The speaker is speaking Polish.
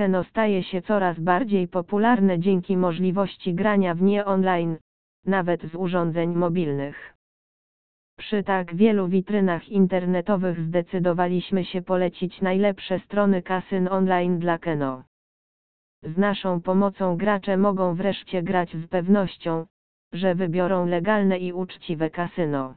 Keno staje się coraz bardziej popularne dzięki możliwości grania w nie online, nawet z urządzeń mobilnych. Przy tak wielu witrynach internetowych zdecydowaliśmy się polecić najlepsze strony kasyn online dla Keno. Z naszą pomocą gracze mogą wreszcie grać z pewnością, że wybiorą legalne i uczciwe kasyno.